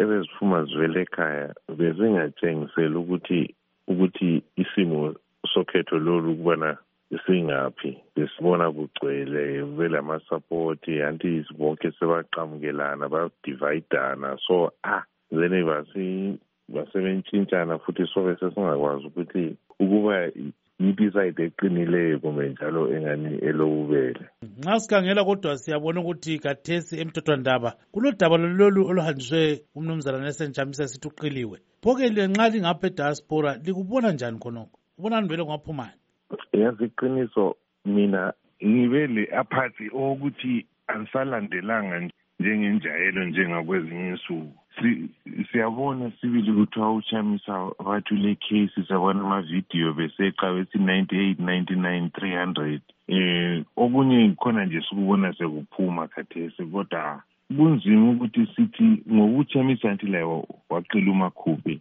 ebeziphuma zivele ekhaya bezingatshengiseli ukuthi ukuthi isimo sokhetho lolu ukubana singaphi besibona kugcwele kube lamasapoti anti bonke sebaqamukelana badivayidana so ah basi basebentshintshana futhi sobe sesingakwazi ukuthi ukuba yiphi isayidi eqinileyo kumbe njalo engani elobubele nxa sikhangela kodwa siyabona ukuthi kathesi emthethwandaba kulodaba lolu oluhanjiswe umnumzana nelson jamisa sithi uqiliwe. Pho-ke nxa lingapha ediaspora likubona njani khonokho? Ubonani vele kungaphumani yazi iqiniso mina ngibe le aphathi owokuthi angisalandelanga njengenjayelo njengakwezinye insuku siyabona sibili kuthiwa uchamisa bathi ule case sabona amavidiyo beseqa bethi ninety eight ninety nine three hundred. Um okunye khona nje sikubona sekuphuma khathesi kodwa kunzima ukuthi sithi ngokuchamisa nti laye waqila umakhuphe.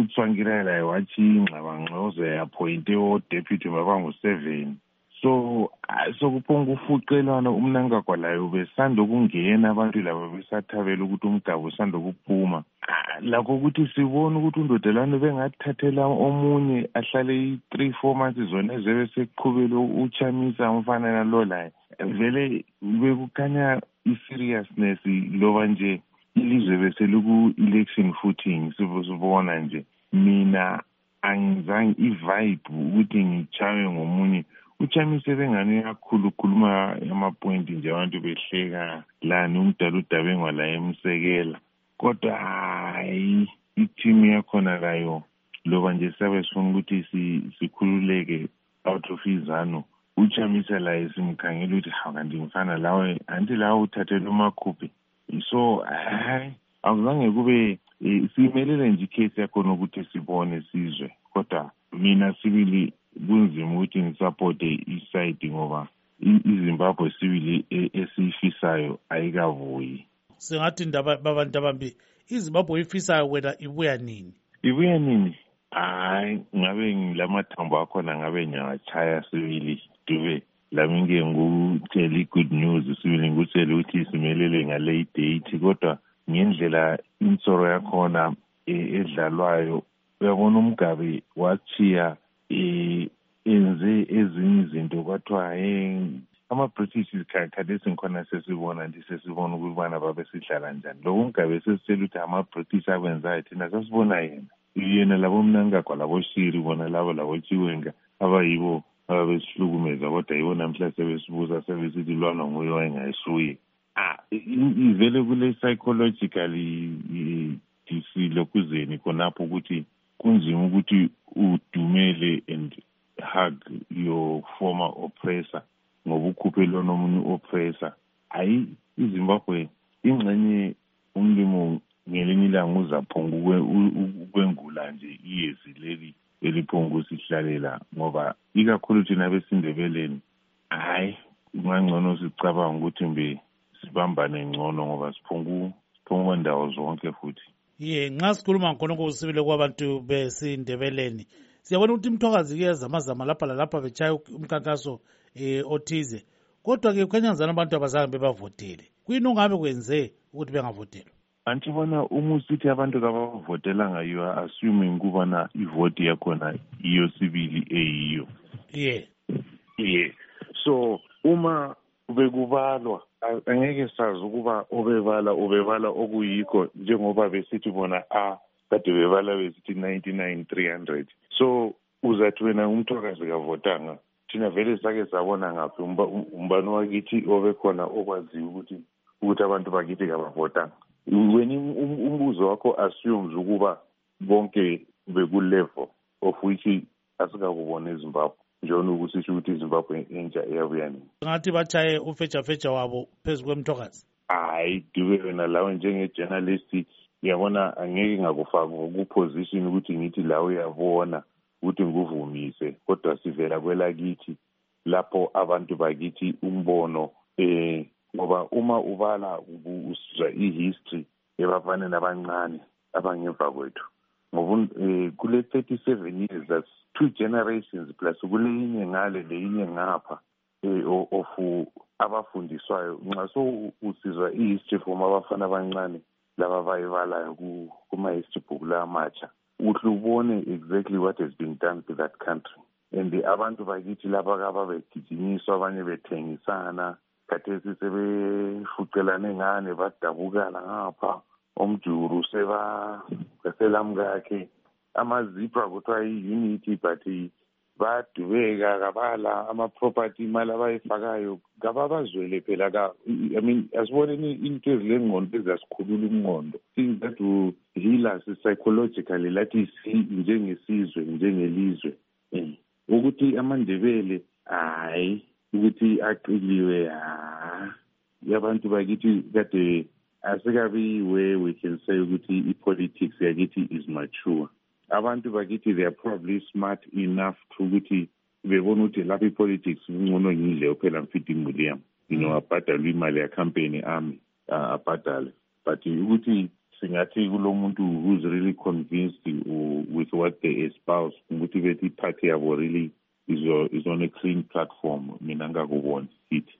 Utswangira laye wathi ingxabangxoze yaphoyinte odeputy mabangu-seven so sokuphonga ufuqelwana umnankagwa layo besanda ukungena abantu labo besathabela ukuthi umgaba usanda ukuphuma lakho ukuthi sibone ukuthi undodelwane bengathathela omunye ahlale i-three four months zona ezebe seqhubele uchamisa umfana nalo laye vele bekukhanya i-seriousness loba nje ilizwe beseliku-election footing sibona nje. Mina angizange i-vibe ukuthi ngichawe ngomunye uchamise bengani yakhulu ukhuluma amapointi nje abantu behleka lani umdala udabengwa la emsekela. Kodwa hayi ithimu yakhona layo loba nje siyabe sifuna ukuthi sikhululeke out of izano uchamisa laye simkhangela ukuthi hawu kanti mfana lawe anti lawe uthathele umakhuphi. So hayi akuzange kube siyimelele nje ikhesi yakhona ukuthi sibone sizwe. Kodwa mina sibili kunzima ukuthi ngisapote isayidi ngoba izimbabwe sibili esiyifisayo ayikavuyi. Singathi babantu abambi izimbabwe ifisayo wena ibuya nini? Ibuya nini? Hayi ngabe ngilamathambo akhona ngabe ngiyawachaya sibili dube lami ngike ngutshela i-good news sibili ngikutshele ukuthi simelele ngale date kodwa ngendlela insoro yakhona edlalwayo uyabona umgabe wachiya um enze ezinye izinto kwathiwa um ama-british khathesi ngikhona sesibona nje sesibona ukubana babe sidlala njani loko umgabe sesitshela ukuthi ama-british akwenzayo thina sasibona yena yena labomnankagwa laboshiri bona labo labochiwenga abayibo ababesihlukumeza kodwa yibo namhla sebesibuza sebesithi lwana nguye wayengayisuye ah ivele kule psychological disilokuzeni khonapho ukuthi kunzima ukuthi oppressor ngoba ukhuphe lona omunye oppressor hayi izimbabwe ingxenye umlimo ngelinye ilanga uzaphonga ukwengula nje iyezi leli eliphonga usihlalela ngoba ikakhulu thina besindebeleni hayi kungangcono sicabanga ukuthi mbe sibambane ngcono ngoba siphonga siphonga ndawo zonke futhi. Ye nxa sikhuluma khonokho usibile kwabantu besindebeleni siyabona ukuthi imthokazi kuyezamazama lapha lalapha betshaya umkhankaso um othize. Kodwa-ke kukhanyazana abantu abazange bebavotele. Kuyini ongabe kwenze ukuthi bengavotelwa antibona uma usithi abantu kabavotelanga you are assuming kubana ivoti yakhona iyo sibili eyiyo. Ye ye so uma bekubalwa angeke sazi ukuba obebala ubebala okuyikho njengoba besithi bona a kade bebala besithi ninety-nine three hundred. So uzathi wena umthokazi kavotanga thina vele sake sabona ngaphi umbani wakithi obekhona okwaziyo ukuthi ukuthi abantu bakithi kabavotanga. Wena umbuzo wakho assumes ukuba bonke beku-level of which asikakubona ezimbabwe njona ukusisho ukuthi izimbabwe entsha iyabuya nini. Ngathi batshaye ufetshafetsha wabo phezu kwemthokazi. Hayi dube wena lawe njenge-journalist uyabona angeke ngakufaka ku-position ukuthi ngithi lawe uyabona ukuthi ngikuvumise kodwa sivela kwelakithi lapho abantu bakithi umbono eh ngoba uma ubala usizwa i-history ebafaneni abancane abangemva kwethu. Ngoba um kule thirty seven years that's two generations plus kuleyinye ngale leyinye ngapha um of abafundiswayo. Nxa so usizwa i-history from abafana abancane laba bayibalayo kuma-history book la amatsha uhle ubone exactly what has been done to that country. And abantu bakithi laba kababegijinyiswa abanye bethengisana khathesi sebefucelane ngane badabukana ngapha omjuru sebaselamkakhe amazipra kuthiwa i-unity but bayadubeka kabala ama-property imali abayifakayo kababazwele phela ka. I mean asiboneni into ezilengqondo eziyasikhulula umngqondo things that will heal us psychologically lathi njengesizwe njengelizwe. Um ukuthi amandebele hayi ukuthi aqiliwe ha yabantu bakithi kade asikabi where we can say ukuthi i-politics yakithi is mature. Abantu bakithi they are probably smart enough to ukuthi bebona ukuthi lapha i-politics kungcono ngidle phela ngifida imuli yami you know abhadalwe imali yakhampeni ami abhadale but ukuthi singathi kulo muntu who's really convinced with what they espouse ukuthi bethi iphathi yabo really is, on a clean platform mina ngakuboni fithi